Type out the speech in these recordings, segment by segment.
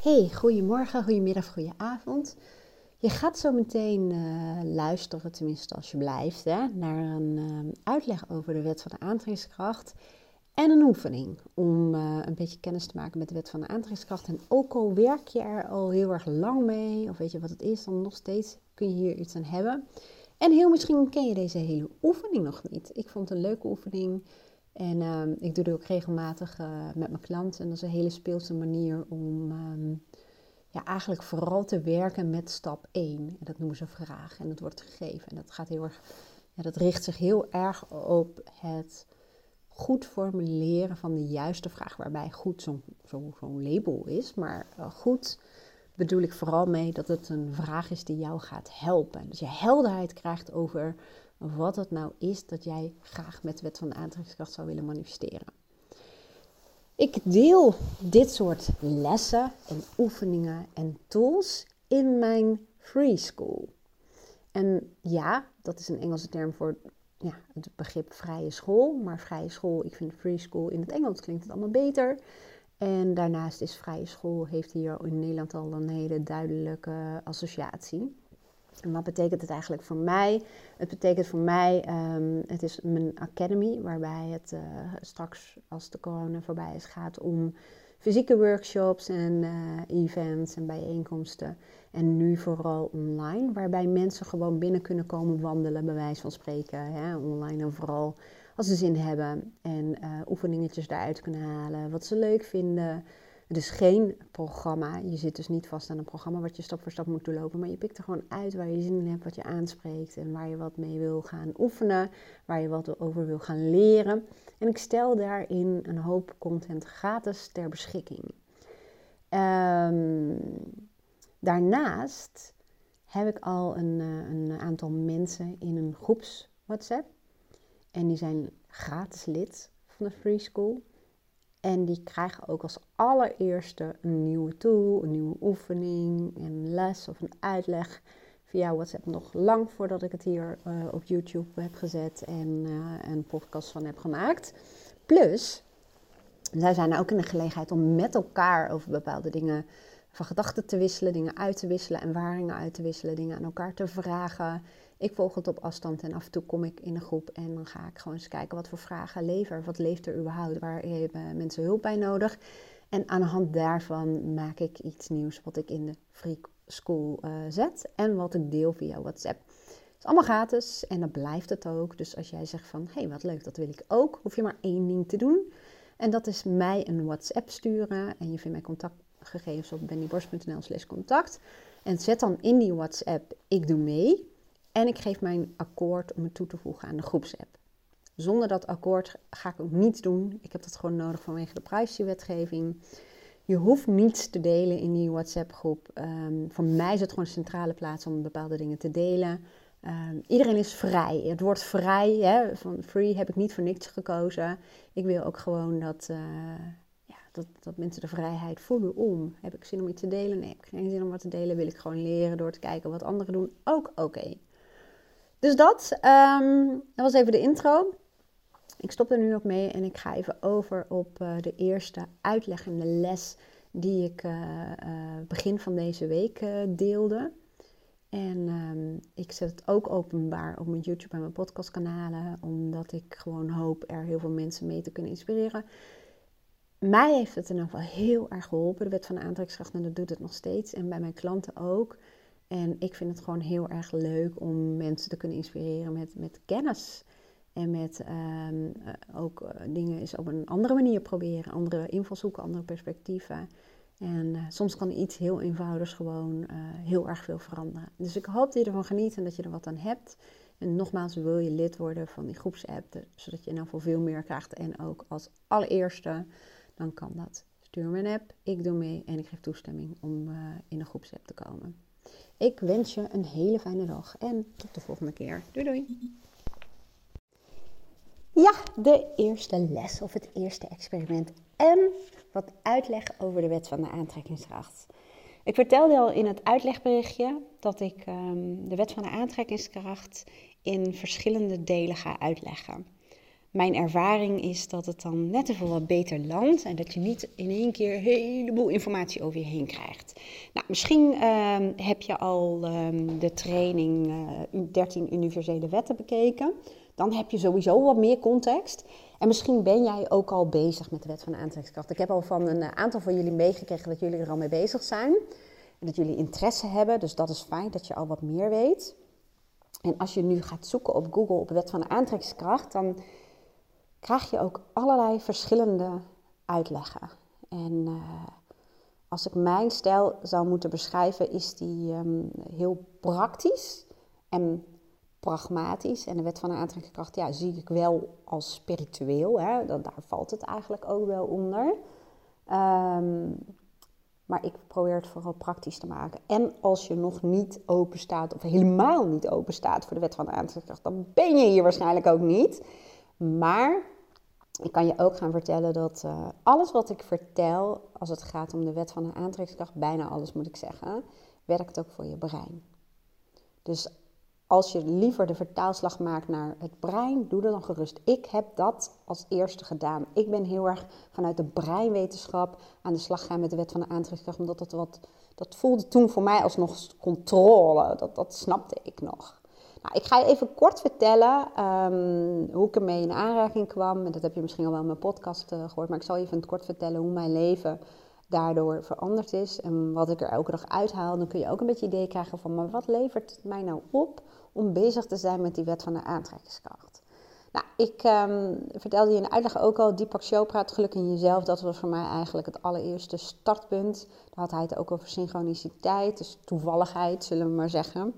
Hey, goedemorgen, goedemiddag, goedenavond. Je gaat zo meteen uh, luisteren, tenminste als je blijft, hè, naar een uh, uitleg over de wet van de aantrekkingskracht en een oefening om uh, een beetje kennis te maken met de wet van de aantrekkingskracht. En ook al werk je er al heel erg lang mee, of weet je wat het is, dan nog steeds kun je hier iets aan hebben. En heel misschien ken je deze hele oefening nog niet. Ik vond het een leuke oefening. En um, ik doe die ook regelmatig uh, met mijn klanten. En dat is een hele speelse manier om um, ja, eigenlijk vooral te werken met stap 1. En dat noemen ze vraag. En dat wordt gegeven. En dat gaat heel erg. Dat richt zich heel erg op het goed formuleren van de juiste vraag. Waarbij goed zo'n zo, label is. Maar uh, goed bedoel ik vooral mee dat het een vraag is die jou gaat helpen. Dus je helderheid krijgt over wat het nou is dat jij graag met de wet van de aantrekkingskracht zou willen manifesteren. Ik deel dit soort lessen en oefeningen en tools in mijn free school. En ja, dat is een Engelse term voor ja, het begrip vrije school. Maar vrije school, ik vind free school in het Engels klinkt het allemaal beter. En daarnaast is vrije school, heeft hier in Nederland al een hele duidelijke associatie. En wat betekent het eigenlijk voor mij? Het betekent voor mij, um, het is mijn academy, waarbij het uh, straks, als de corona voorbij is, gaat om fysieke workshops en uh, events en bijeenkomsten. En nu vooral online, waarbij mensen gewoon binnen kunnen komen wandelen, bij wijze van spreken. Hè, online en vooral als ze zin hebben. En uh, oefeningetjes daaruit kunnen halen, wat ze leuk vinden. Het is geen programma. Je zit dus niet vast aan een programma wat je stap voor stap moet doorlopen. Maar je pikt er gewoon uit waar je zin in hebt, wat je aanspreekt. En waar je wat mee wil gaan oefenen. Waar je wat over wil gaan leren. En ik stel daarin een hoop content gratis ter beschikking. Um, daarnaast heb ik al een, eh, een aantal mensen in een groeps WhatsApp. En die zijn gratis lid van de Free School. En die krijgen ook als allereerste een nieuwe tool, een nieuwe oefening, een les of een uitleg via WhatsApp nog lang voordat ik het hier uh, op YouTube heb gezet en een podcast van heb gemaakt. Plus, zij zijn ook in de gelegenheid om met elkaar over bepaalde dingen van gedachten te wisselen, dingen uit te wisselen, ervaringen uit te wisselen, dingen aan elkaar te vragen. Ik volg het op afstand en af en toe kom ik in een groep en dan ga ik gewoon eens kijken wat voor vragen leven Wat leeft er überhaupt? Waar hebben mensen hulp bij nodig? En aan de hand daarvan maak ik iets nieuws wat ik in de Free School uh, zet en wat ik deel via WhatsApp. Het is allemaal gratis en dat blijft het ook. Dus als jij zegt van, hé hey, wat leuk, dat wil ik ook, hoef je maar één ding te doen. En dat is mij een WhatsApp sturen en je vindt mijn contactgegevens op bennyborst.nl slash contact. En zet dan in die WhatsApp, ik doe mee. En ik geef mijn akkoord om het toe te voegen aan de groepsapp. Zonder dat akkoord ga ik ook niets doen. Ik heb dat gewoon nodig vanwege de privacywetgeving. Je hoeft niets te delen in die WhatsApp-groep. Um, voor mij is het gewoon een centrale plaats om bepaalde dingen te delen. Um, iedereen is vrij. Het woord vrij, hè, van free heb ik niet voor niks gekozen. Ik wil ook gewoon dat, ja, dat, dat mensen de vrijheid voelen om. Heb ik zin om iets te delen? Nee, heb ik geen zin om wat te delen. Wil ik gewoon leren door te kijken wat anderen doen? Ook oké. Dus dat, um, dat was even de intro. Ik stop er nu ook mee en ik ga even over op uh, de eerste uitleggende les die ik uh, uh, begin van deze week deelde. En um, ik zet het ook openbaar op mijn YouTube en mijn podcastkanalen, omdat ik gewoon hoop er heel veel mensen mee te kunnen inspireren. Mij heeft het in ieder geval heel erg geholpen, de wet van de aantrekkingskracht, en dat doet het nog steeds. En bij mijn klanten ook. En ik vind het gewoon heel erg leuk om mensen te kunnen inspireren met, met kennis. En met um, ook uh, dingen eens op een andere manier proberen. Andere invalshoeken, andere perspectieven. En uh, soms kan iets heel eenvoudigs gewoon heel erg veel veranderen. Dus ik hoop dat je ervan geniet en dat je er wat aan hebt. En nogmaals, wil je lid worden van die groepsapp, zodat je ieder geval veel meer krijgt. En ook als allereerste, dan kan dat. Stuur me een app, ik doe mee en ik geef toestemming om in de groepsapp te komen. Ik wens je een hele fijne dag en tot de volgende keer. Doei doei! Ja, de eerste les of het eerste experiment en wat uitleg over de wet van de aantrekkingskracht. Ik vertelde al in het uitlegberichtje dat ik um, de wet van de aantrekkingskracht in verschillende delen ga uitleggen. Mijn ervaring is dat het dan net even wat beter landt en dat je niet in één keer een heleboel informatie over je heen krijgt. Nou, misschien ehm, heb je al ehm, de training uh, 13 universele wetten bekeken. Dan heb je sowieso wat meer context. En misschien ben jij ook al bezig met de wet van de aantrekkingskracht. Ik heb al van een aantal van jullie meegekregen dat jullie er al mee bezig zijn. En dat jullie interesse hebben. Dus dat is fijn dat je al wat meer weet. En als je nu gaat zoeken op Google op de wet van de aantrekkingskracht, dan krijg je ook allerlei verschillende uitleggen. En uh, als ik mijn stijl zou moeten beschrijven, is die um, heel praktisch en pragmatisch. En de wet van de aantrekkingskracht ja, zie ik wel als spiritueel. Hè? Daar valt het eigenlijk ook wel onder. Um, maar ik probeer het vooral praktisch te maken. En als je nog niet open staat, of helemaal niet open staat voor de wet van de aantrekkingskracht, dan ben je hier waarschijnlijk ook niet. Maar ik kan je ook gaan vertellen dat uh, alles wat ik vertel, als het gaat om de wet van de aantrekkingskracht, bijna alles moet ik zeggen, werkt ook voor je brein. Dus als je liever de vertaalslag maakt naar het brein, doe dat dan gerust. Ik heb dat als eerste gedaan. Ik ben heel erg vanuit de breinwetenschap aan de slag gaan met de wet van de aantrekkingskracht, omdat dat wat, dat voelde toen voor mij alsnog controle. Dat, dat snapte ik nog. Nou, ik ga je even kort vertellen um, hoe ik ermee in aanraking kwam. En dat heb je misschien al wel in mijn podcast uh, gehoord, maar ik zal je even kort vertellen hoe mijn leven daardoor veranderd is en wat ik er elke dag uithaal. Dan kun je ook een beetje idee krijgen van, maar wat levert het mij nou op om bezig te zijn met die wet van de aantrekkingskracht. Nou, ik um, vertelde je in de uitleg ook al, Deepak Chopra, het geluk in jezelf, dat was voor mij eigenlijk het allereerste startpunt. Daar had hij het ook over synchroniciteit, dus toevalligheid, zullen we maar zeggen.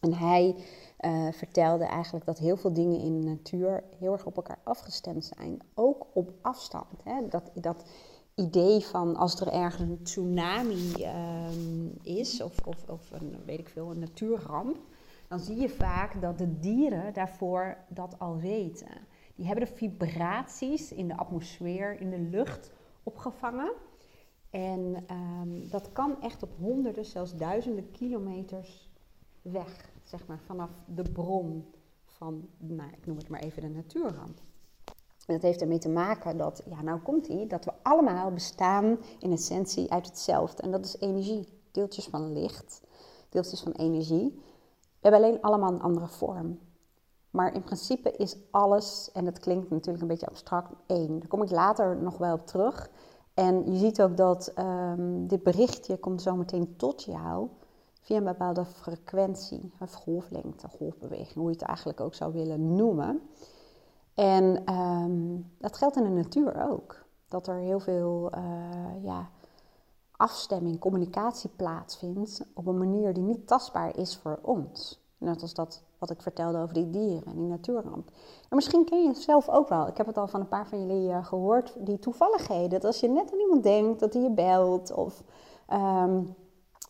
En hij uh, vertelde eigenlijk dat heel veel dingen in de natuur heel erg op elkaar afgestemd zijn. Ook op afstand. Hè? Dat, dat idee van als er ergens een tsunami um, is, of, of, of een, weet ik veel, een natuurramp, dan zie je vaak dat de dieren daarvoor dat al weten. Die hebben de vibraties in de atmosfeer, in de lucht opgevangen. En um, dat kan echt op honderden, zelfs duizenden kilometers weg, zeg maar, vanaf de bron van, nou, ik noem het maar even de natuurramp. En dat heeft ermee te maken dat, ja, nou komt ie, dat we allemaal bestaan in essentie uit hetzelfde. En dat is energie, deeltjes van licht, deeltjes van energie. We hebben alleen allemaal een andere vorm. Maar in principe is alles, en het klinkt natuurlijk een beetje abstract, één. Daar kom ik later nog wel op terug. En je ziet ook dat um, dit berichtje komt zometeen tot jou via een bepaalde frequentie, of golflengte, golfbeweging, hoe je het eigenlijk ook zou willen noemen. En um, dat geldt in de natuur ook. Dat er heel veel uh, ja, afstemming, communicatie plaatsvindt op een manier die niet tastbaar is voor ons. Net als dat wat ik vertelde over die dieren en die natuurramp. En misschien ken je het zelf ook wel. Ik heb het al van een paar van jullie uh, gehoord, die toevalligheden. Dat als je net aan iemand denkt, dat hij je belt of um,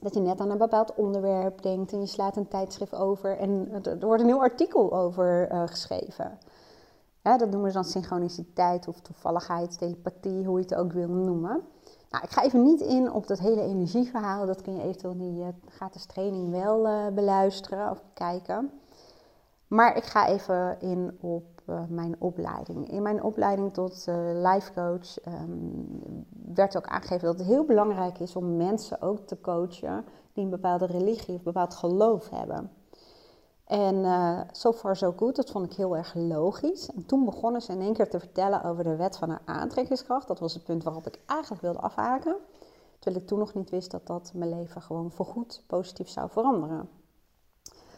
dat je net aan een bepaald onderwerp denkt en je slaat een tijdschrift over en er wordt een heel artikel over uh, geschreven. Dat noemen ze dan synchroniciteit of toevalligheid, telepathie, hoe je het ook wil noemen. Nou, ik ga even niet in op dat hele energieverhaal. Dat kun je eventueel in die uh, gratis training wel uh, beluisteren of kijken. Maar ik ga even in op uh, mijn opleiding. In mijn opleiding tot life coach um, werd ook aangegeven dat het heel belangrijk is om mensen ook te coachen die een bepaalde religie of bepaald geloof hebben. En uh, so far so good, dat vond ik heel erg logisch. En toen begonnen ze in één keer te vertellen over de wet van de aantrekkingskracht. Dat was het punt waarop ik eigenlijk wilde afhaken. Terwijl ik toen nog niet wist dat dat mijn leven gewoon voorgoed positief zou veranderen.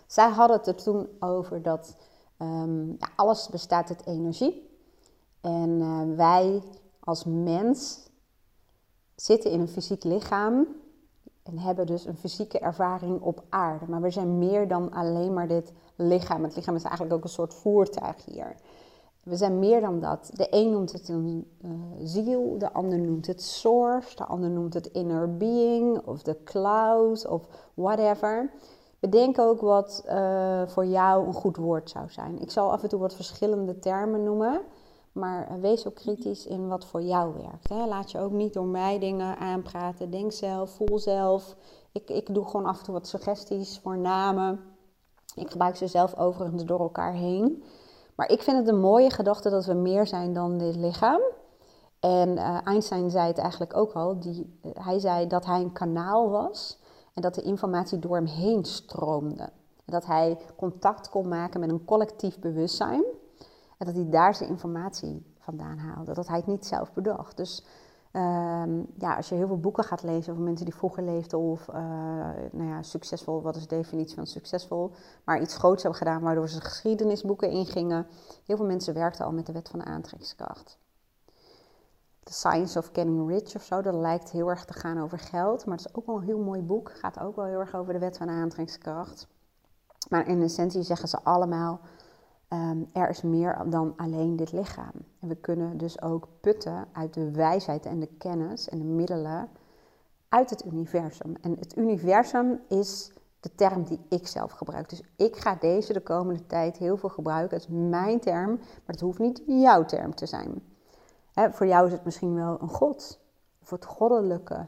Zij hadden het er toen over dat um, ja, alles bestaat uit energie. En uh, wij als mens zitten in een fysiek lichaam en hebben dus een fysieke ervaring op aarde. Maar we zijn meer dan alleen maar dit lichaam. Het lichaam is eigenlijk ook een soort voertuig hier. We zijn meer dan dat. De een noemt het een uh, ziel, de ander noemt het source, de ander noemt het inner being of de cloud of whatever. Bedenk ook wat uh, voor jou een goed woord zou zijn. Ik zal af en toe wat verschillende termen noemen. Maar wees ook kritisch in wat voor jou werkt. Hè. Laat je ook niet door mij dingen aanpraten. Denk zelf, voel zelf. Ik, ik doe gewoon af en toe wat suggesties voor namen. Ik gebruik ze zelf overigens door elkaar heen. Maar ik vind het een mooie gedachte dat we meer zijn dan dit lichaam. En uh, Einstein zei het eigenlijk ook al. Die, hij zei dat hij een kanaal was en dat de informatie door hem heen stroomde. Dat hij contact kon maken met een collectief bewustzijn. En dat hij daar zijn informatie vandaan haalde. Dat hij het niet zelf bedacht. Dus ehm, ja, als je heel veel boeken gaat lezen over mensen die vroeger leefden of uh, nou ja, succesvol, wat is de definitie van succesvol, maar iets groots hebben gedaan waardoor ze geschiedenisboeken ingingen. Heel veel mensen werkten al met de wet van de aantrekkingskracht. The Science of Getting Rich of zo, dat lijkt heel erg te gaan over geld, maar het is ook wel een heel mooi boek. Gaat ook wel heel erg over de wet van aantrekkingskracht. Maar in essentie zeggen ze allemaal: Ehm, er is meer dan alleen dit lichaam. En we kunnen dus ook putten uit de wijsheid en de kennis en de middelen uit het universum. En het universum is de term die ik zelf gebruik. Dus ik ga deze de komende tijd heel veel gebruiken. Het is mijn term, maar het hoeft niet jouw term te zijn. Voor jou is het misschien wel een god, of het goddelijke,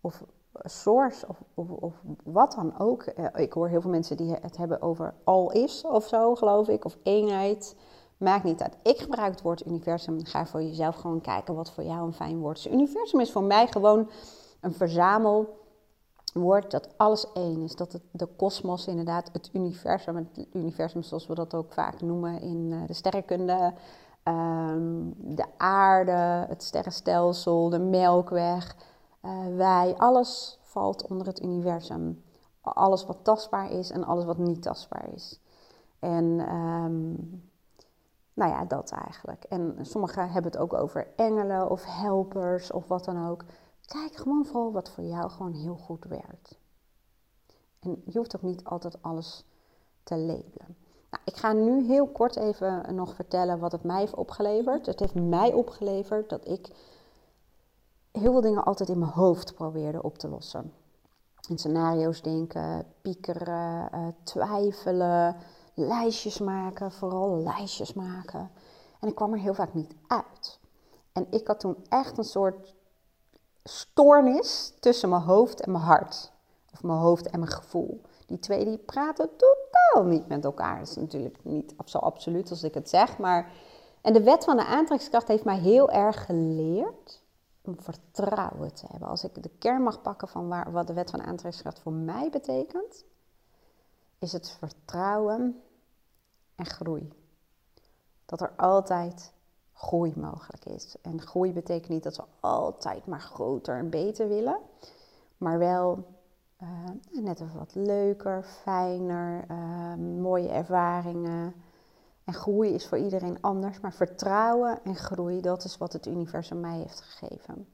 of source of, of, of, wat dan ook. Eh, ik hoor heel veel mensen die het hebben over al is of zo, geloof ik, of eenheid. Maakt niet uit. Ik gebruik het woord universum. Ga voor jezelf gewoon kijken wat voor jou een fijn woord is. Universum is voor mij gewoon een verzamelwoord dat alles één is. Dat de kosmos inderdaad, het universum, het universum zoals we dat ook vaak noemen in eh, de sterrenkunde. Ehm, de aarde, het sterrenstelsel, de melkweg uh, wij, alles valt onder het universum. Alles wat tastbaar is en alles wat niet tastbaar is. En um, nou ja, dat eigenlijk. En sommigen hebben het ook over engelen of helpers of wat dan ook. Kijk gewoon vooral wat voor jou gewoon heel goed werkt. En je hoeft ook niet altijd alles te labelen. Nou, ik ga nu heel kort even nog vertellen wat het mij heeft opgeleverd. Het heeft mij opgeleverd dat ik heel veel dingen altijd in mijn hoofd probeerde op te lossen. In scenario's denken, piekeren, uh, twijfelen, lijstjes maken, vooral lijstjes maken. En ik kwam er heel vaak niet uit. En ik had toen echt een soort stoornis tussen mijn hoofd en mijn hart. Of mijn hoofd en mijn gevoel. Die twee die praten totaal niet met elkaar. Dat is natuurlijk niet zo absoluut als ik het zeg. Maar... En de wet van de aantrekkingskracht heeft mij heel erg geleerd om vertrouwen te hebben. Als ik de kern mag pakken van waar, wat de wet van aantrekkingskracht voor mij betekent, is het vertrouwen en groei. Dat er altijd groei mogelijk is. En groei betekent niet dat we altijd maar groter en beter willen, maar wel uh, net wat leuker, fijner, uh, mooie ervaringen en groei is voor iedereen anders, maar vertrouwen en groei, dat is wat het universum mij heeft gegeven.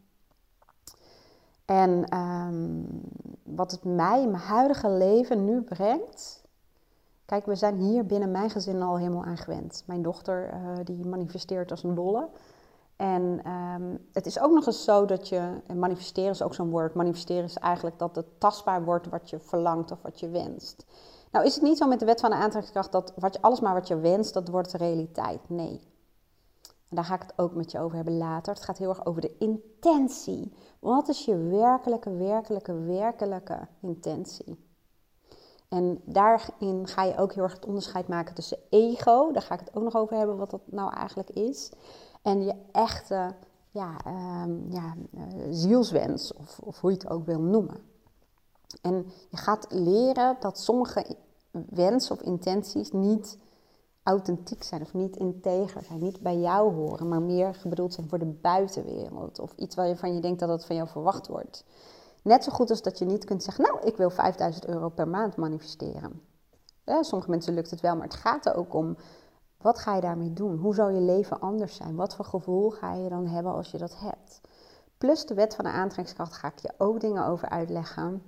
En um, wat het mij mijn huidige leven nu brengt. Kijk, we zijn hier binnen mijn gezin al helemaal aan gewend. Mijn dochter uh, die manifesteert als een dolle. En um, het is ook nog eens zo dat je, en manifesteren is ook zo'n woord, manifesteren is eigenlijk dat het tastbaar wordt wat je verlangt of wat je wenst. Nou is het niet zo met de wet van de aantrekkingskracht dat wat je, alles maar wat je wenst, dat wordt realiteit. Nee. En daar ga ik het ook met je over hebben later. Het gaat heel erg over de intentie. Wat is je werkelijke, werkelijke, werkelijke intentie? En daarin ga je ook heel erg het onderscheid maken tussen ego, daar ga ik het ook nog over hebben wat dat nou eigenlijk is, en je echte ja, um, ja, uh, zielswens, of, of hoe je het ook wil noemen. En je gaat leren dat sommige wensen of intenties niet authentiek zijn of niet integer zijn, niet bij jou horen, maar meer bedoeld zijn voor de buitenwereld of iets waarvan je denkt dat het van jou verwacht wordt. Net zo goed als dat je niet kunt zeggen, nou, ik wil 5000 euro per maand manifesteren. Ja, sommige mensen lukt het wel, maar het gaat er ook om, wat ga je daarmee doen? Hoe zou je leven anders zijn? Wat voor gevoel ga je dan hebben als je dat hebt? Plus de wet van de aantrekkingskracht ga ik je ook dingen over uitleggen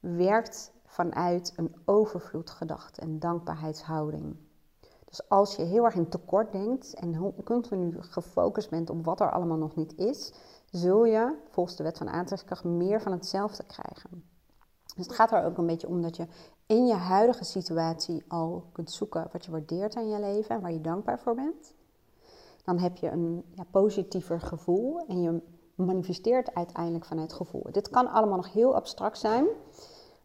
werkt vanuit een overvloedgedachte en dankbaarheidshouding. Dus als je heel erg in tekort denkt en continu gefocust bent op wat er allemaal nog niet is, zul je volgens de wet van aantrekkingskracht meer van hetzelfde krijgen. Dus het gaat er ook een beetje om dat je in je huidige situatie al kunt zoeken wat je waardeert aan je leven en waar je dankbaar voor bent. Dan heb je een ja, positiever gevoel en je manifesteert uiteindelijk vanuit gevoel. Dit kan allemaal nog heel abstract zijn.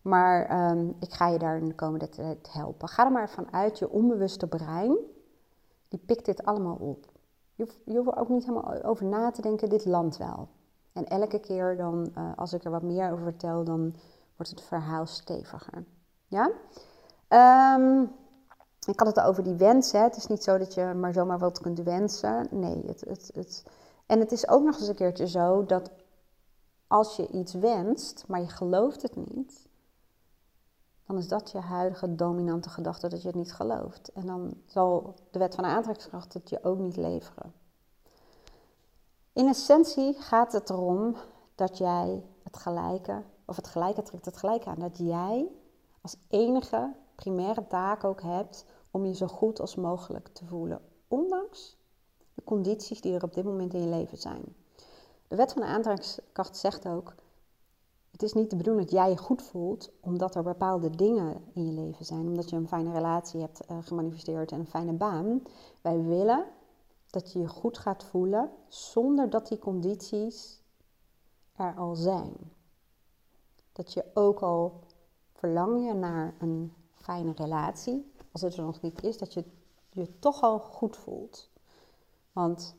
Maar ehm, ik ga je daar in de komende tijd helpen. Ga er maar vanuit je onbewuste brein die pikt dit allemaal op. Je hoeft, er ook niet helemaal over na te denken, dit landt wel. En elke keer dan, uh, als ik er wat meer over vertel, dan wordt het verhaal steviger. Ja? Um, ik had het over die wensen. Het is niet zo dat je maar zomaar wat kunt wensen. Nee, het, het, het... en het is ook nog eens een keertje zo dat als je iets wenst, maar je gelooft het niet, dan is dat je huidige dominante gedachte dat je het niet gelooft. En dan zal de wet van aantrekkingskracht het je ook niet leveren. In essentie gaat het erom dat jij het gelijke, of het gelijke trekt het gelijke aan, dat jij als enige primaire taak ook hebt om je zo goed als mogelijk te voelen, ondanks de condities die er op dit moment in je leven zijn. De wet van de aantrekkingskracht zegt ook: het is niet de bedoeling dat jij je goed voelt omdat er bepaalde dingen in je leven zijn, omdat je een fijne relatie hebt uh, gemanifesteerd en een fijne baan. Wij willen dat je je goed gaat voelen zonder dat die condities er al zijn. Dat je ook al verlang je naar een fijne relatie, als het er nog niet is, dat je je toch al goed voelt. Want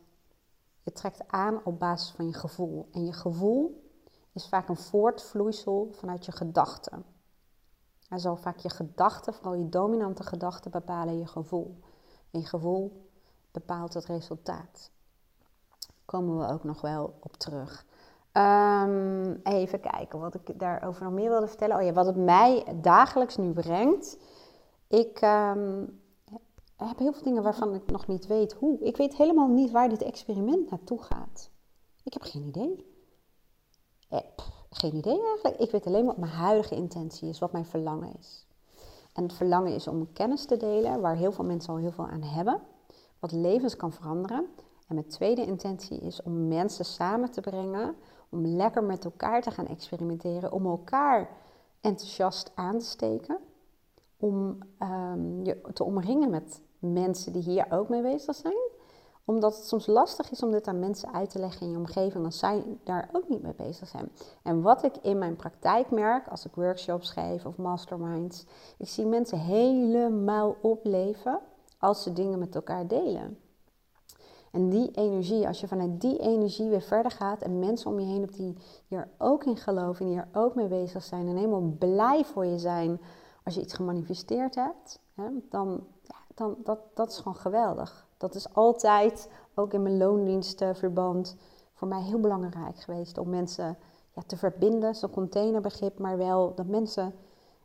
je trekt aan op basis van je gevoel. En je gevoel is vaak een voortvloeisel vanuit je gedachten. En zal vaak je gedachten, vooral je dominante gedachten, bepalen je gevoel. En je gevoel bepaalt het resultaat. Daar komen we ook nog wel op terug. Um, even kijken wat ik daarover nog meer wilde vertellen. Oh ja, wat het mij dagelijks nu brengt. Ik um, heb heel veel dingen waarvan ik nog niet weet hoe. Ik weet helemaal niet waar dit experiment naartoe gaat. Ik heb geen idee. Eh, geen idee eigenlijk. Ik weet alleen wat mijn huidige intentie is, wat mijn verlangen is. En het verlangen is om kennis te delen waar heel veel mensen al heel veel aan hebben. Wat levens kan veranderen. En mijn tweede intentie is om mensen samen te brengen. Om lekker met elkaar te gaan experimenteren. Om elkaar enthousiast aan te steken. Om um, je te omringen met mensen die hier ook mee bezig zijn omdat het soms lastig is om dit aan mensen uit te leggen in je omgeving als zij daar ook niet mee bezig zijn. En wat ik in mijn praktijk merk, als ik workshops geef of masterminds, ik zie mensen helemaal opleven als ze dingen met elkaar delen. En die energie, als je vanuit die energie weer verder gaat en mensen om je heen hebt die hier ook in geloven en hier ook mee bezig zijn en helemaal blij voor je zijn als je iets gemanifesteerd hebt, hè, dan, ja, dan dat, dat is gewoon geweldig. Dat is altijd, ook in mijn loondienstenverband, voor mij heel belangrijk geweest om mensen ja, te verbinden, zo'n containerbegrip, maar wel dat mensen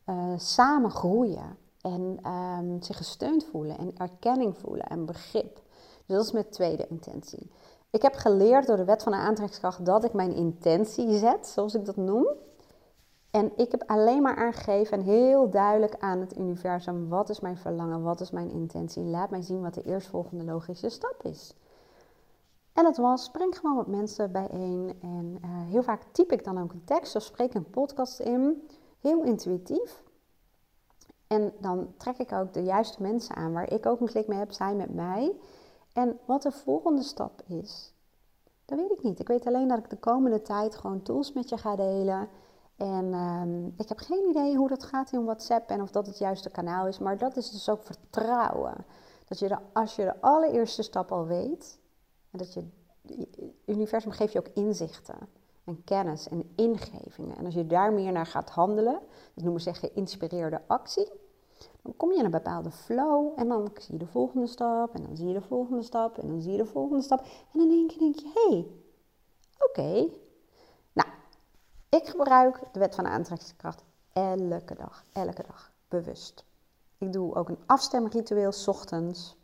uh, samen groeien en um, zich gesteund voelen en erkenning voelen en begrip. Dus dat is mijn tweede intentie. Ik heb geleerd door de wet van de aantrekkingskracht dat ik mijn intentie zet, zoals ik dat noem. En ik heb alleen maar aangegeven en heel duidelijk aan het universum: wat is mijn verlangen, wat is mijn intentie? Laat mij zien wat de eerstvolgende logische stap is. En dat was: breng gewoon wat mensen bijeen. En uh, heel vaak typ ik dan ook een tekst of spreek een podcast in. Heel intuïtief. En dan trek ik ook de juiste mensen aan waar ik ook een klik mee heb, zij met mij. En wat de volgende stap is, dat weet ik niet. Ik weet alleen dat ik de komende tijd gewoon tools met je ga delen en um, ik heb geen idee hoe dat gaat in WhatsApp en of dat het juiste kanaal is. Maar dat is dus ook vertrouwen. Dat je als je de allereerste stap al weet, en dat je, het universum geeft je ook inzichten en kennis en ingevingen. En als je daar meer naar gaat handelen, dat noemen ze geïnspireerde actie, dan kom je in een bepaalde flow en dan zie je de volgende stap en dan zie je de volgende stap en dan zie je de volgende stap. En dan denk je, denk je hé, hey, oké, ik gebruik de wet van aantrekkingskracht elke dag, elke dag, bewust. Ik doe ook een afstemritueel ochtends.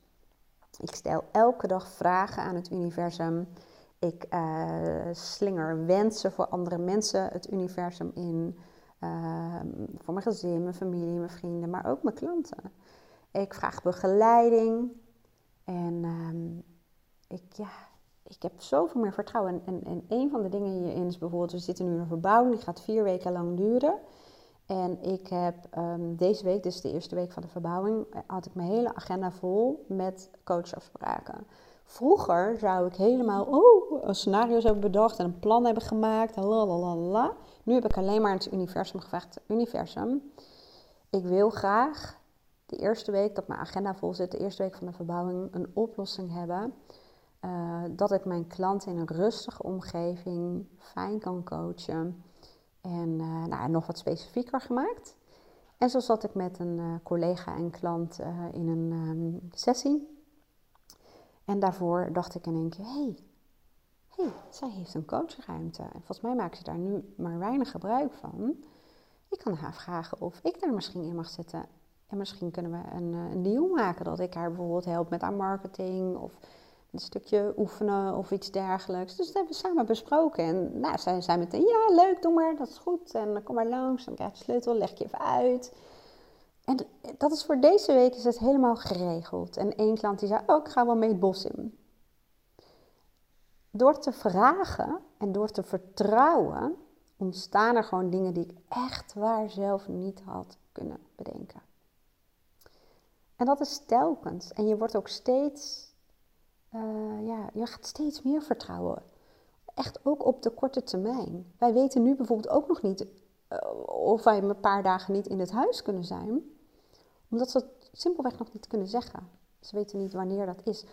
Ik stel elke dag vragen aan het universum. Ik uh, slinger wensen voor andere mensen het universum in. Uh, voor mijn gezin, mijn familie, mijn vrienden, maar ook mijn klanten. Ik vraag begeleiding. En uh, ik, ja, ik heb zoveel meer vertrouwen. En, en, een van de dingen hierin is bijvoorbeeld, we zitten nu in een verbouwing, die gaat vier weken lang duren. En ik heb um, deze week, dus de eerste week van de verbouwing, had ik mijn hele agenda vol met coachafspraken. Vroeger zou ik helemaal oh, scenario's hebben bedacht en een plan hebben gemaakt. Lalalala. Nu heb ik alleen maar het universum gevraagd. Universum, ik wil graag de eerste week dat mijn agenda vol zit, de eerste week van de verbouwing, een oplossing hebben. Uh, dat ik mijn klant in een rustige omgeving fijn kan coachen. En uh, nou, nog wat specifieker gemaakt. En zo zat ik met een uh, collega en klant in een um, sessie. En daarvoor dacht ik in één keer: hé, hey, zij heeft een coachruimte. En volgens mij maakt ze daar nu maar weinig gebruik van. Ik kan haar vragen of ik daar misschien in mag zitten. En misschien kunnen we een, een deal maken dat ik haar bijvoorbeeld help met haar marketing of een stukje oefenen of iets dergelijks. Dus dat hebben we samen besproken. En nou, zij zei meteen, ja leuk, doe maar, dat is goed. En kom maar langs, dan krijg je sleutel, leg je even uit. En dat is voor deze week is het helemaal geregeld. En één klant die zei, oh, ik ga wel mee het bos in. Door te vragen en door te vertrouwen ontstaan er gewoon dingen die ik echt waar zelf niet had kunnen bedenken. En dat is telkens. En je wordt ook steeds, uh, ja, je gaat steeds meer vertrouwen. Echt ook op de korte termijn. Wij weten nu bijvoorbeeld ook nog niet uh, of wij een paar dagen niet in het huis kunnen zijn. Omdat ze het simpelweg nog niet kunnen zeggen. Ze weten niet wanneer dat is.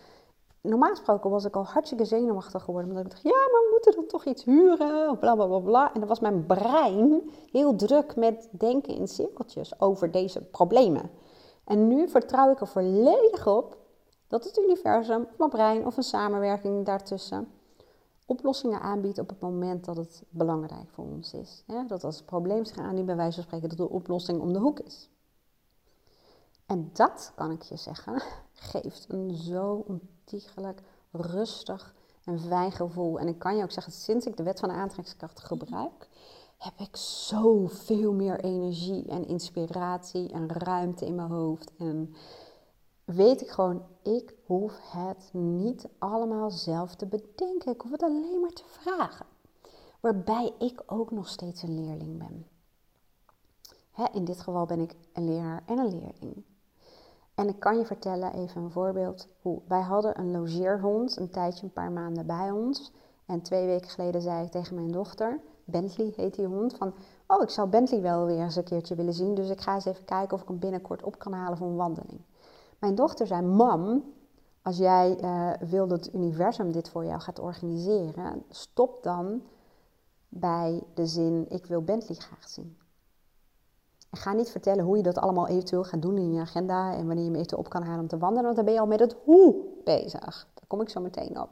Normaal gesproken was ik al hartstikke zenuwachtig geworden. Omdat ik dacht, ja, maar we moeten dan toch iets huren. Bla, bla, bla, bla. En dan was mijn brein heel druk met denken in cirkeltjes over deze problemen. En nu vertrouw ik er volledig op dat het universum, mijn brein of een samenwerking daartussen oplossingen aanbiedt op het moment dat het belangrijk voor ons is. dat als het probleem zich bij wijze van spreken, dat de oplossing om de hoek is. En dat, kan ik je zeggen, geeft een zo ontiegelijk rustig en fijn gevoel. En ik kan je ook zeggen, sinds ik de wet van de aantrekkingskracht gebruik, heb ik zoveel meer energie en inspiratie en ruimte in mijn hoofd. En weet ik gewoon, ik hoef het niet allemaal zelf te bedenken. Ik hoef het alleen maar te vragen. Waarbij ik ook nog steeds een leerling ben. Hè, in dit geval ben ik een leraar en een leerling. En ik kan je vertellen, even een voorbeeld, hoe wij hadden een logeerhond een tijdje, een paar maanden bij ons. En twee weken geleden zei ik tegen mijn dochter, Bentley heet die hond, van oh, ik zou Bentley wel weer eens een keertje willen zien. Dus ik ga eens even kijken of ik hem binnenkort op kan halen voor een wandeling. Mijn dochter zei, mam, als jij uh, wil dat het universum dit voor jou gaat organiseren, stop dan bij de zin, ik wil Bentley graag zien. En ga niet vertellen hoe je dat allemaal eventueel gaat doen in je agenda en wanneer je hem eventueel op kan halen om te wandelen, want dan ben je al met het hoe bezig. Daar kom ik zo meteen op.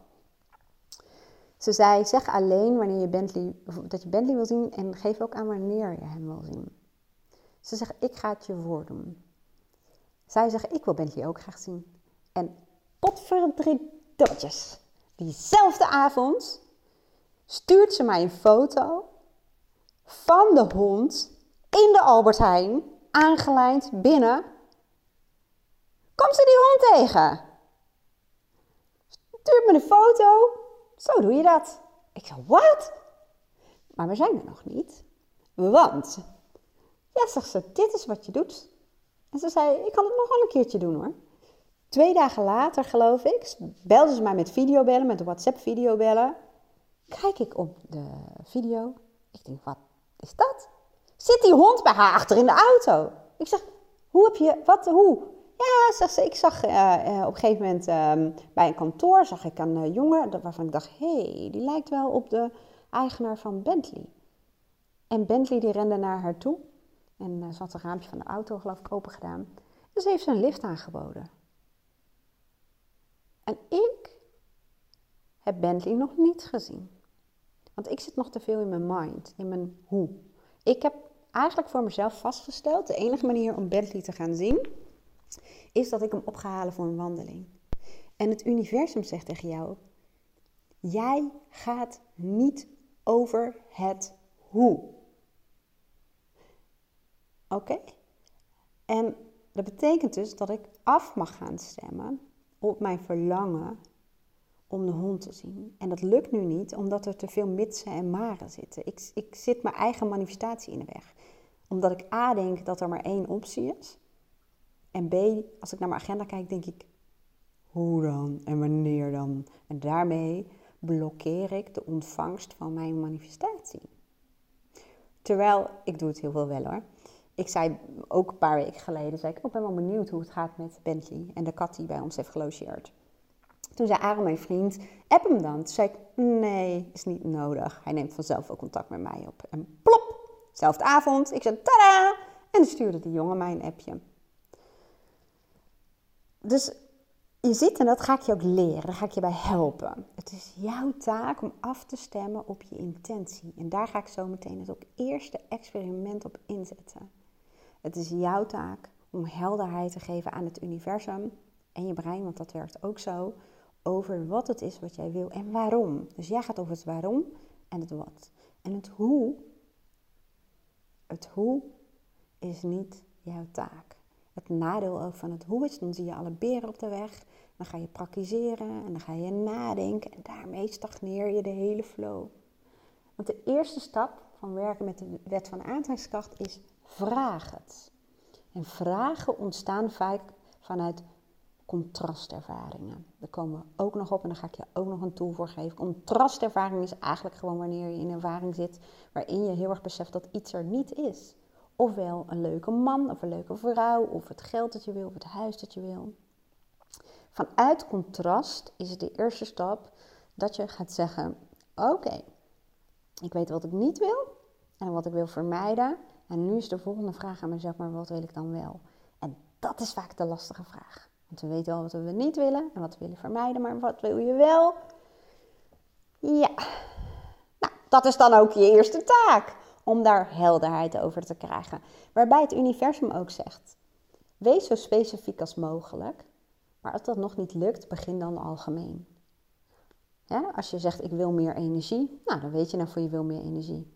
Ze zei, zeg alleen wanneer je Bentley, dat je Bentley wil zien en geef ook aan wanneer je hem wil zien. Ze zegt, ik ga het je voordoen. Zij zegt, ik wil Bentley ook graag zien. En potverdrietotjes. Diezelfde avond stuurt ze mij een foto van de hond in de Albert Heijn, aangelijnd binnen. Komt ze die hond tegen? Stuurt me een foto zo doe je dat. Ik zei, wat? Maar we zijn er nog niet. Want, ja, zegt ze, dit is wat je doet. En ze zei, ik kan het nog wel een keertje doen hoor. Twee dagen later, geloof ik, belde ze mij met videobellen, met WhatsApp videobellen. Kijk ik op de video. Ik denk, wat is dat? Zit die hond bij haar achter in de auto? Ik zeg, hoe heb je, wat, hoe? Ja, zegt ze, ik zag uh, op een gegeven moment uh, bij een kantoor zag ik een uh, jongen waarvan ik dacht, hé, hey, die lijkt wel op de eigenaar van Bentley. En Bentley die rende naar haar toe en ze had het raampje van de auto geloof ik open gedaan. Ze heeft ze een lift aangeboden. En ik heb Bentley nog niet gezien. Want ik zit nog te veel in mijn mind, in mijn hoe. Ik heb eigenlijk voor mezelf vastgesteld, de enige manier om Bentley te gaan zien is dat ik hem op ga halen voor een wandeling. En het universum zegt tegen jou: jij gaat niet over het hoe. Oké? En dat betekent dus dat ik af mag gaan stemmen op mijn verlangen om de hond te zien. En dat lukt nu niet, omdat er te veel mitsen en maren zitten. Ik, ik zit mijn eigen manifestatie in de weg. Omdat ik A denk dat er maar één optie is. En B, als ik naar mijn agenda kijk, denk ik, hoe dan en wanneer dan? En daarmee blokkeer ik de ontvangst van mijn manifestatie. Terwijl, ik doe het heel veel wel hoor. ik zei ook een paar weken geleden, zei ik, oh, ik ben wel benieuwd hoe het gaat met Bentley en de kat die bij ons heeft gelogeerd. Toen zei Aaron, mijn vriend, app hem dan. Toen zei ik, nee, is niet nodig. Hij neemt vanzelf ook contact met mij op. En plop, zelfde avond, ik zei, tada! En dan stuurde die jongen mij een appje. Dus je ziet, en dat ga ik je ook leren, daar ga ik je bij helpen. Het is jouw taak om af te stemmen op je intentie. En daar ga ik zo meteen het ook eerste experiment op inzetten. Het is jouw taak om helderheid te geven aan het universum en je brein, want dat werkt ook zo, over wat het is wat jij wil en waarom. Dus jij gaat over het waarom en het wat. En het hoe, het hoe is niet jouw taak. Het nadeel ook van het hoe is, dan zie je alle beren op de weg. Dan ga je praktiseren en dan ga je nadenken en daarmee stagneer je de hele flow. Want de eerste stap van werken met de wet van aantrekkingskracht is vraag het. En vragen ontstaan vaak vanuit contrastervaringen. Daar komen we ook nog op en daar ga ik je ook nog een tool voor geven. Contrastervaring is eigenlijk gewoon wanneer je in een ervaring zit waarin je heel erg beseft dat iets er niet is. Ofwel een leuke man of een leuke vrouw, of het geld dat je wil, of het huis dat je wil. Vanuit contrast is het de eerste stap dat je gaat zeggen: Oké, ik weet wat ik niet wil en wat ik wil vermijden. En nu is de volgende vraag aan mezelf: maar wat wil ik dan wel? En dat is vaak de lastige vraag. Want we weten wel wat we niet willen en wat we willen vermijden, maar wat wil je wel? Ja, nou, dat is dan ook je eerste taak om daar helderheid over te krijgen. Waarbij het universum ook zegt: wees zo specifiek als mogelijk, maar als dat nog niet lukt, begin dan algemeen. Als je zegt ik wil meer energie, nou dan weet je dan voor je wil meer energie.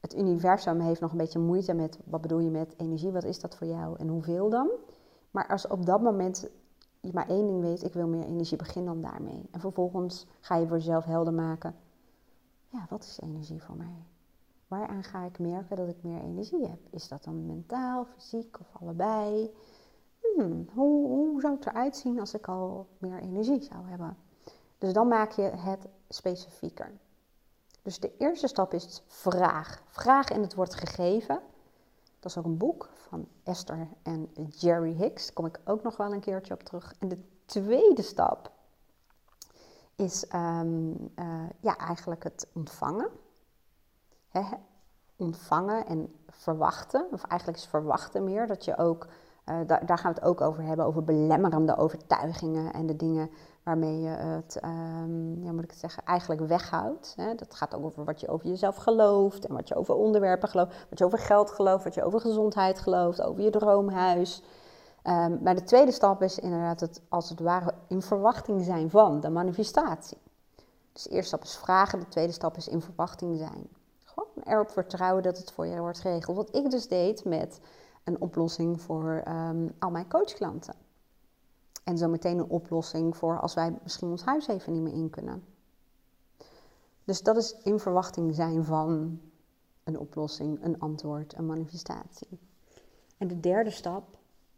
Het universum heeft nog een beetje moeite met wat bedoel je met energie, wat is dat voor jou en hoeveel dan? Maar als op dat moment je maar één ding weet, ik wil meer energie, begin dan daarmee. En vervolgens ga je voor jezelf helder maken, ja, wat is energie voor mij? Waaraan ga ik merken dat ik meer energie heb? Is dat dan mentaal, fysiek of allebei? Hmm, hoe, hoe zou het eruit zien als ik al meer energie zou hebben? Dus dan maak je het specifieker. Dus de eerste stap is vraag. Vraag en het wordt gegeven. Dat is ook een boek van Esther en Jerry Hicks. Daar kom ik ook nog wel een keertje op terug. En de tweede stap is um, uh, ja, eigenlijk het ontvangen ontvangen en verwachten. Of eigenlijk is verwachten meer dat je ook, uh, daar, daar, gaan we het ook over hebben, over belemmerende overtuigingen en de dingen waarmee je het, um, ja, moet ik het zeggen, eigenlijk weghoudt. Hè? Dat gaat ook over wat je over jezelf gelooft en wat je over onderwerpen gelooft, wat je over geld gelooft, wat je over gezondheid gelooft, over je droomhuis. Um, maar de tweede stap is inderdaad het als het ware in verwachting zijn van de manifestatie. Dus de eerste stap is vragen, de tweede stap is in verwachting zijn erop vertrouwen dat het voor je wordt geregeld. Wat ik dus deed met een oplossing voor um, al mijn coachklanten. En zo meteen een oplossing voor als wij misschien ons huis even niet meer in kunnen. Dus dat is in verwachting zijn van een oplossing, een antwoord, een manifestatie. En de derde stap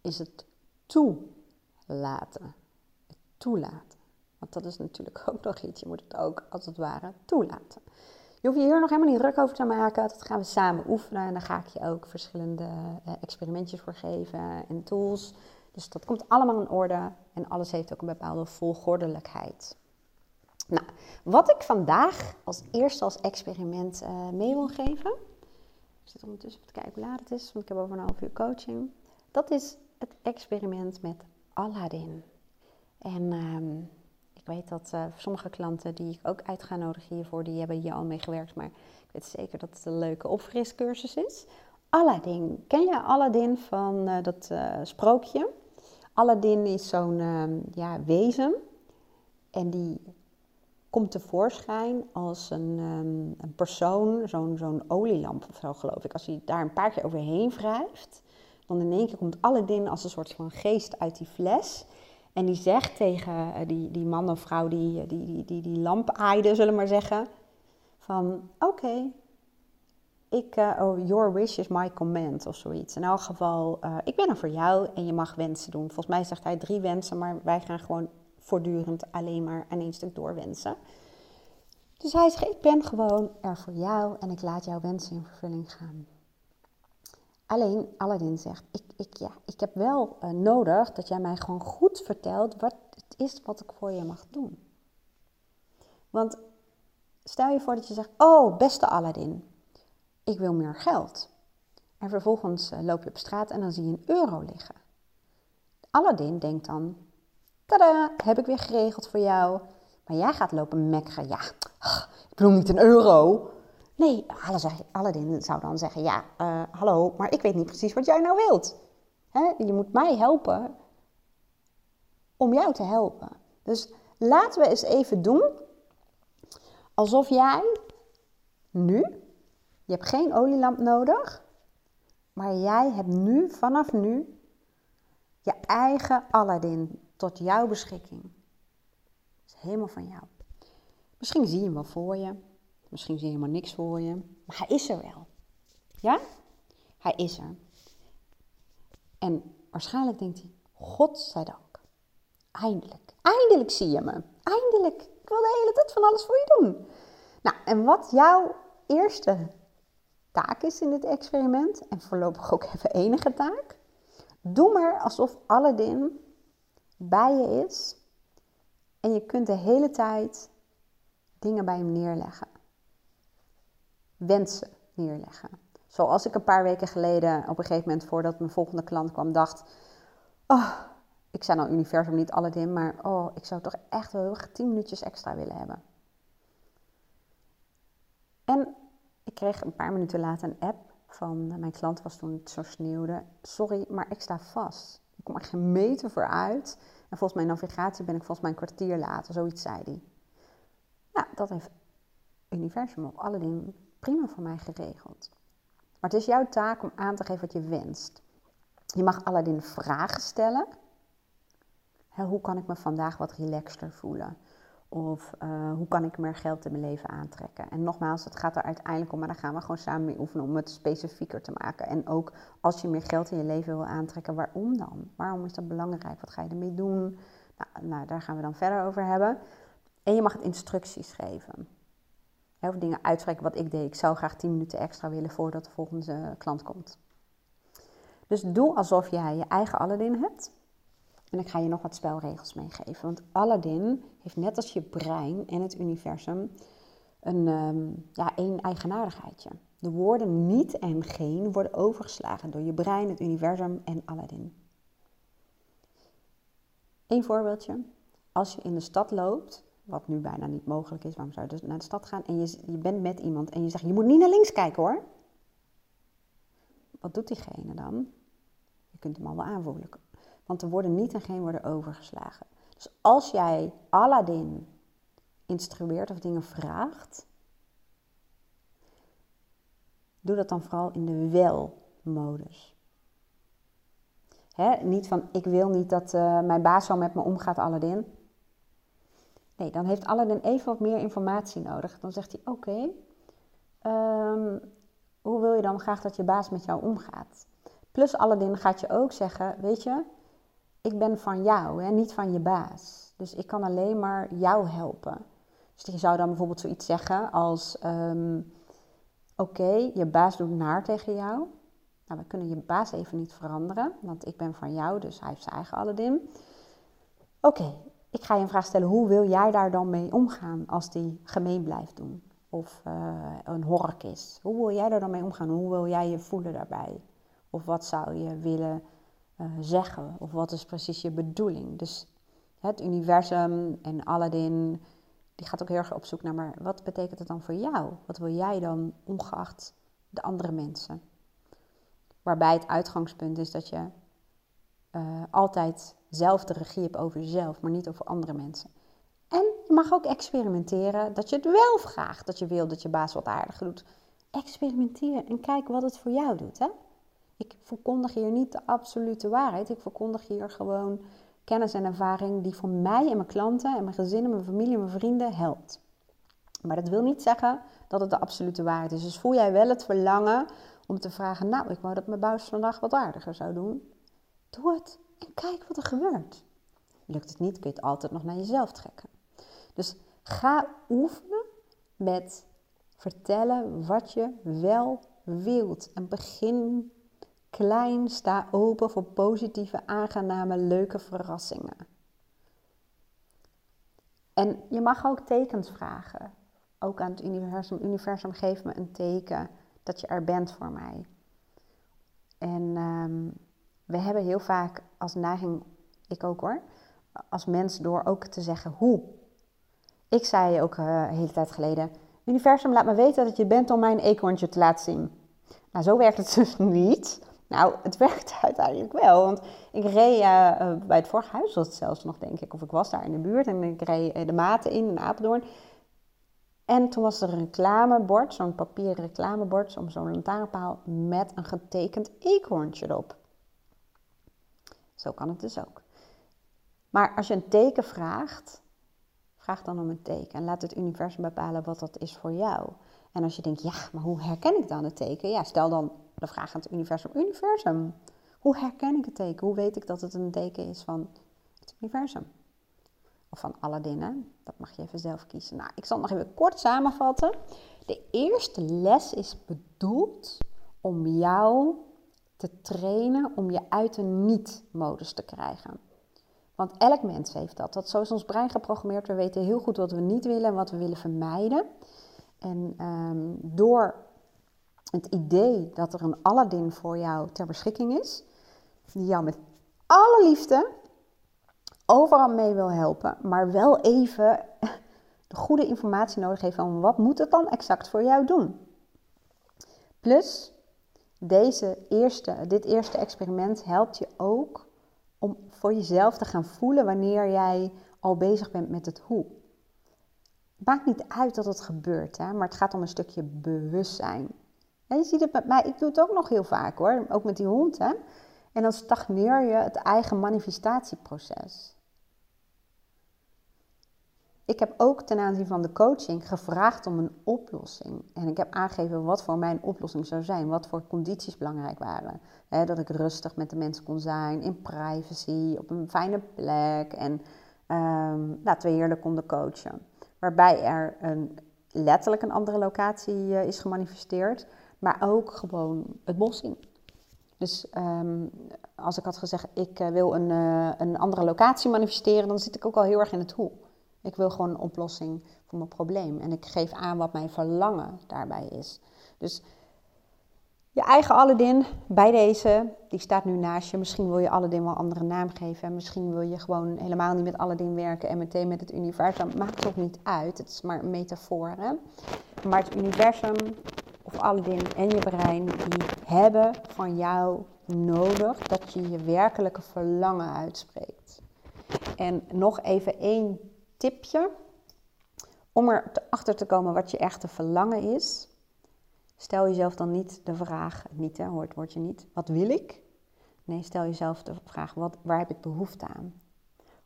is het toelaten. Het toelaten. Want dat is natuurlijk ook nog iets. Je moet het ook als het ware toelaten. Je hoeft je hier nog helemaal niet druk over te maken. Dat gaan we samen oefenen. En daar ga ik je ook verschillende uh, experimentjes voor geven en tools. Dus dat komt allemaal in orde. En alles heeft ook een bepaalde volgordelijkheid. Nou, wat ik vandaag als eerste als experiment uh, mee wil geven. Ik zit ondertussen te kijken hoe laat het is, want ik heb over een half uur coaching. Dat is het experiment met Aladdin. En um, ik weet dat uh, sommige klanten die ik ook uit ga nodigen hiervoor, die hebben hier al mee gewerkt. Maar ik weet zeker dat het een leuke opfriscursus is. Aladdin. Ken je Aladdin van uh, dat sprookje? Aladdin is zo'n ehm, ja, wezen. En die komt tevoorschijn als een, um, een persoon, zo'n zo'n olielamp of zo geloof ik. Als hij daar een paar keer overheen wrijft, dan in één keer komt Aladdin als een soort van geest uit die fles. En die zegt tegen eh, die, die man of vrouw die die, die, die, die lamp aaide, zullen we maar zeggen, van oké, ik, uh, oh, your wish is my command of zoiets. In elk geval, uh, ik ben er voor jou en je mag wensen doen. Volgens mij zegt hij drie wensen, maar wij gaan gewoon voortdurend alleen maar aan één stuk doorwensen. Dus hij zegt, ik ben gewoon er voor jou en ik laat jouw wensen in vervulling gaan. Alleen Aladdin zegt, ik, ik, ja, ik heb wel uh, nodig dat jij mij gewoon goed vertelt wat het is wat ik voor je mag doen. Want stel je voor dat je zegt, oh beste Aladdin, ik wil meer geld. En vervolgens uh, loop je op straat en dan zie je een euro liggen. Aladdin denkt dan, tada, heb ik weer geregeld voor jou. Maar jij gaat lopen mekkeren, ja, ik bedoel niet een euro. Nee, Aladdin zou dan zeggen, ja, uh, hallo, maar ik weet niet precies wat jij nou wilt. Je moet mij helpen om jou te helpen. Dus laten we eens even doen alsof jij nu, je hebt geen olielamp nodig, maar jij hebt nu, vanaf nu, je eigen Aladdin tot jouw beschikking. Dat is helemaal van jou. Misschien zie je hem wel voor je. Misschien zie je helemaal niks voor je. Maar hij is er wel. Ja? Hij is er. En waarschijnlijk denkt hij, God zij dank. Eindelijk. Eindelijk zie je me. Eindelijk. Ik wil de hele tijd van alles voor je doen. Nou, en wat jouw eerste taak is in dit experiment, en voorlopig ook even enige taak, doe maar alsof Aladdin bij je is en je kunt de hele tijd dingen bij hem neerleggen. Wensen neerleggen. Zoals ik een paar weken geleden op een gegeven moment voordat mijn volgende klant kwam dacht, oh, ik zei nou universum niet Aladdin, maar oh, ik zou toch echt wel heel graag 10 minuutjes extra willen hebben. En ik kreeg een paar minuten later een app van mijn klant was toen het zo sneeuwde. Sorry, maar ik sta vast. Ik kom er geen meter voor uit. En volgens mijn navigatie ben ik volgens mij een kwartier later. Zoiets zei hij. Nou, dat heeft universum op alle dingen prima voor mij geregeld. Maar het is jouw taak om aan te geven wat je wenst. Je mag Aladdin vragen stellen. hoe kan ik me vandaag wat relaxter voelen? Of uh, hoe kan ik meer geld in mijn leven aantrekken? En nogmaals, het gaat er uiteindelijk om, maar daar gaan we gewoon samen mee oefenen om het specifieker te maken. En ook als je meer geld in je leven wil aantrekken, waarom dan? Waarom is dat belangrijk? Wat ga je ermee doen? Nou, nou daar gaan we dan verder over hebben. En je mag het instructies geven. Of dingen uitspreken wat ik deed. Ik zou graag 10 minuten extra willen voordat de volgende klant komt. Dus doe alsof jij je eigen Aladdin hebt. En ik ga je nog wat spelregels meegeven. Want Aladdin heeft net als je brein en het universum een um, ja, één eigenaardigheidje. De woorden niet en geen worden overgeslagen door je brein, het universum en Aladdin. Eén voorbeeldje. Als je in de stad loopt, wat nu bijna niet mogelijk is, waarom zou je dus naar de stad gaan en je, je bent met iemand en je zegt, je moet niet naar links kijken hoor. Wat doet diegene dan? Je kunt hem al wel aanvoelen. Want er worden niet en geen worden overgeslagen. Dus als jij Aladdin instrueert of dingen vraagt, doe dat dan vooral in de wel-modus. Niet van ik wil niet dat uh, mijn baas zo met me omgaat, Aladdin. Nee, dan heeft Aladdin even wat meer informatie nodig. Dan zegt hij: Oké, ehm, hoe wil je dan graag dat je baas met jou omgaat? Plus Aladdin gaat je ook zeggen: Weet je, ik ben van jou, hè, niet van je baas. Dus ik kan alleen maar jou helpen. Dus je zou dan bijvoorbeeld zoiets zeggen als: ehm, Oké, je baas doet naar tegen jou. Nou, we kunnen je baas even niet veranderen, want ik ben van jou, dus hij heeft zijn eigen Aladdin. Oké, ik ga je een vraag stellen: hoe wil jij daar dan mee omgaan als die gemeen blijft doen? Of uh, een hork is? Hoe wil jij daar dan mee omgaan? Hoe wil jij je voelen daarbij? Of wat zou je willen uh, zeggen? Of wat is precies je bedoeling? Dus het universum en Aladdin, die gaat ook heel erg op zoek naar, maar wat betekent het dan voor jou? Wat wil jij dan, ongeacht de andere mensen? Waarbij het uitgangspunt is dat je uh, altijd zelf de regie hebt over jezelf, maar niet over andere mensen. En je mag ook experimenteren dat je het wel vraagt, dat je wil dat je baas wat aardiger doet. Experimenteer en kijk wat het voor jou doet. Hè? Ik verkondig hier niet de absolute waarheid. Ik verkondig hier gewoon kennis en ervaring die voor mij en mijn klanten en mijn gezin en mijn familie en mijn vrienden helpt. Maar dat wil niet zeggen dat het de absolute waarheid is. Dus voel jij wel het verlangen om te vragen, nou, ik wou dat mijn baas vandaag wat aardiger zou doen. Doe het en kijk wat er gebeurt. Lukt het niet, kun je het altijd nog naar jezelf trekken. Dus ga oefenen met vertellen wat je wel wilt. En begin klein, sta open voor positieve, aangename, leuke verrassingen. En je mag ook tekens vragen. Ook aan het universum. Universum geeft me een teken dat je er bent voor mij. En ehm, we hebben heel vaak als neiging, ik ook hoor, als mens door ook te zeggen hoe. Ik zei ook uh, een hele tijd geleden, universum laat me weten dat je bent om mijn eekhoorntje te laten zien. Nou, zo werkt het dus niet. Nou, het werkt uiteindelijk wel. Want ik reed uh, bij het vorige huis, was het zelfs nog, denk ik. Of ik was daar in de buurt en ik reed de maten in, in Apeldoorn. En toen was er een reclamebord, zo'n papieren reclamebord, om zo'n lantaarnpaal met een getekend eekhoorntje erop. Zo kan het dus ook. Maar als je een teken vraagt, vraag dan om een teken. En laat het universum bepalen wat dat is voor jou. En als je denkt, ja, maar hoe herken ik dan het teken? Ja, stel dan de vraag aan het universum. Universum, hoe herken ik het teken? Hoe weet ik dat het een teken is van het universum? Of van Aladdin, hè? Dat mag je even zelf kiezen. Nou, ik zal het nog even kort samenvatten. De eerste les is bedoeld om jou te trainen om je uit een niet-modus te krijgen. Want elk mens heeft dat. Dat zo is ons brein geprogrammeerd. We weten heel goed wat we niet willen en wat we willen vermijden. En ehm, door het idee dat er een Aladdin voor jou ter beschikking is, die jou met alle liefde overal mee wil helpen, maar wel even de goede informatie nodig heeft van wat moet het dan exact voor jou doen. Plus, deze eerste, dit eerste experiment helpt je ook om voor jezelf te gaan voelen wanneer jij al bezig bent met het hoe. Maakt niet uit dat het gebeurt, hè, maar het gaat om een stukje bewustzijn. En je ziet het met mij, ik doe het ook nog heel vaak hoor, ook met die hond. Hè? En dan stagneer je het eigen manifestatieproces. Ik heb ook ten aanzien van de coaching gevraagd om een oplossing. En ik heb aangegeven wat voor mijn oplossing zou zijn, wat voor condities belangrijk waren. dat ik rustig met de mensen kon zijn, in privacy, op een fijne plek en um, dat we heerlijk konden coachen. Waarbij er een, letterlijk een andere locatie uh, is gemanifesteerd, maar ook gewoon het bos in. Dus ehm, als ik had gezegd, ik uh, wil een, uh, een andere locatie manifesteren, dan zit ik ook al heel erg in het hoe. Ik wil gewoon een oplossing voor mijn probleem. En ik geef aan wat mijn verlangen daarbij is. Dus je eigen Aladdin bij deze, die staat nu naast je. Misschien wil je Aladdin wel een andere naam geven. En misschien wil je gewoon helemaal niet met Aladdin werken en meteen met het universum. Maakt ook niet uit. Het is maar een metafoor. Hè? Maar het universum of Aladdin en je brein, die hebben van jou nodig dat je je werkelijke verlangen uitspreekt. En nog even één tipje om er achter te komen wat je echte verlangen is. Stel jezelf dan niet de vraag, niet hè, hoort woordje niet, wat wil ik? Nee, stel jezelf de vraag, wat, waar heb ik behoefte aan?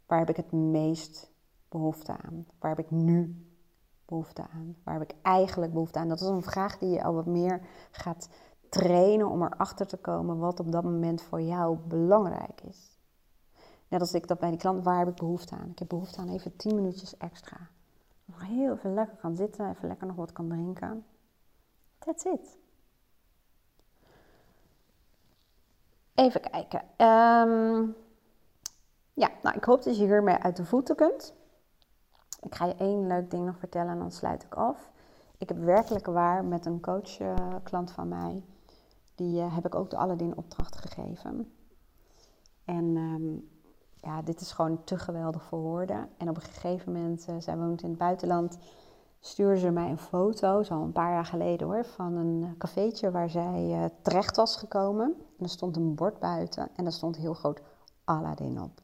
Waar heb ik het meest behoefte aan? Waar heb ik nu behoefte aan? Waar heb ik eigenlijk behoefte aan? Dat is een vraag die je al wat meer gaat trainen om erachter te komen wat op dat moment voor jou belangrijk is. Net als ik dat bij die klant, waar heb ik behoefte aan? Ik heb behoefte aan even 10 minuutjes extra. Nog heel even lekker kan zitten, even lekker nog wat kan drinken. That's it. Even kijken. Ehm, ja, nou, ik hoop dat je hiermee uit de voeten kunt. Ik ga je één leuk ding nog vertellen en dan sluit ik af. Ik heb werkelijk waar met een coach, uh, klant van mij, die uh, heb ik ook de Aladdin opdracht gegeven. En um, ja, dit is gewoon te geweldig voor woorden. En op een gegeven moment, uh, zij woont in het buitenland, stuurde ze mij een foto, zo een paar jaar geleden hoor, van een cafeetje waar zij terecht was gekomen. En er stond een bord buiten en er stond heel groot Aladdin op.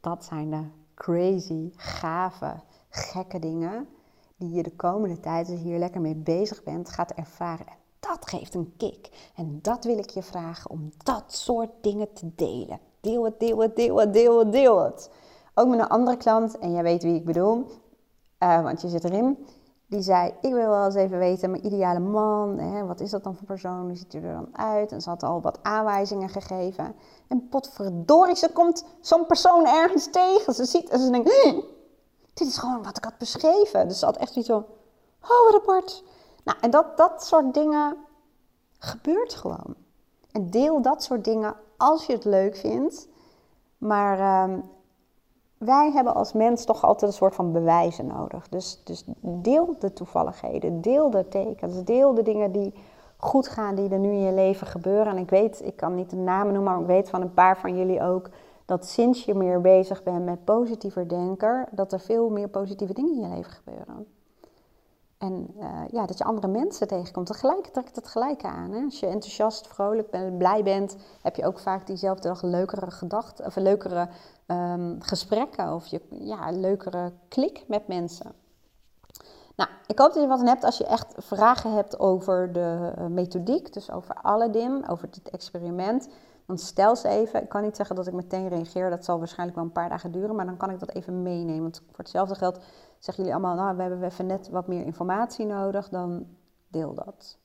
Dat zijn de crazy, gave, gekke dingen die je de komende tijd, als je hier lekker mee bezig bent, gaat ervaren. En dat geeft een kick. En dat wil ik je vragen om dat soort dingen te delen. Deel het, deel het, deel het, deel het, deel het. Ook met een andere klant, en jij weet wie ik bedoel, uh, want je zit erin. Die zei, ik wil wel eens even weten, mijn ideale man, hè, wat is dat dan voor persoon, hoe ziet hij er dan uit? En ze had al wat aanwijzingen gegeven. En potverdorie, ze komt zo'n persoon ergens tegen. Ze ziet en ze denkt, hm, dit is gewoon wat ik had beschreven. Dus ze had echt zoiets van, oh wat apart. Nou, en dat, dat soort dingen gebeurt gewoon. En deel dat soort dingen als je het leuk vindt. Maar ehm, wij hebben als mens toch altijd een soort van bewijzen nodig. Dus, dus deel de toevalligheden, deel de tekens, deel de dingen die goed gaan, die er nu in je leven gebeuren. En ik weet, ik kan niet de namen noemen, maar ik weet van een paar van jullie ook dat sinds je meer bezig bent met positiever denker, dat er veel meer positieve dingen in je leven gebeuren. En uh, ja, dat je andere mensen tegenkomt. Tegelijk trekt het gelijk aan. Hè? Als je enthousiast, vrolijk bent, blij bent, heb je ook vaak diezelfde dag leukere gedachten of leukere um, gesprekken of je, ja, leukere klik met mensen. Nou, ik hoop dat je wat aan hebt als je echt vragen hebt over de uh, methodiek, dus over Aladdin, over dit experiment. Dan stel ze even. Ik kan niet zeggen dat ik meteen reageer, dat zal waarschijnlijk wel een paar dagen duren, maar dan kan ik dat even meenemen. Want voor hetzelfde geld zeggen jullie allemaal, nou, we hebben even net wat meer informatie nodig, dan deel dat.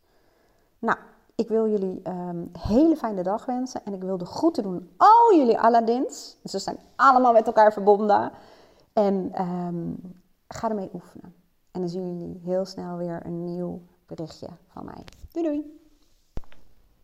Nou, ik wil jullie een ehm, hele fijne dag wensen en ik wil de groeten doen al jullie Aladdins. Ze zijn allemaal met elkaar verbonden. En um, ga ermee oefenen. En dan zien jullie heel snel weer een nieuw berichtje van mij. Doei doei!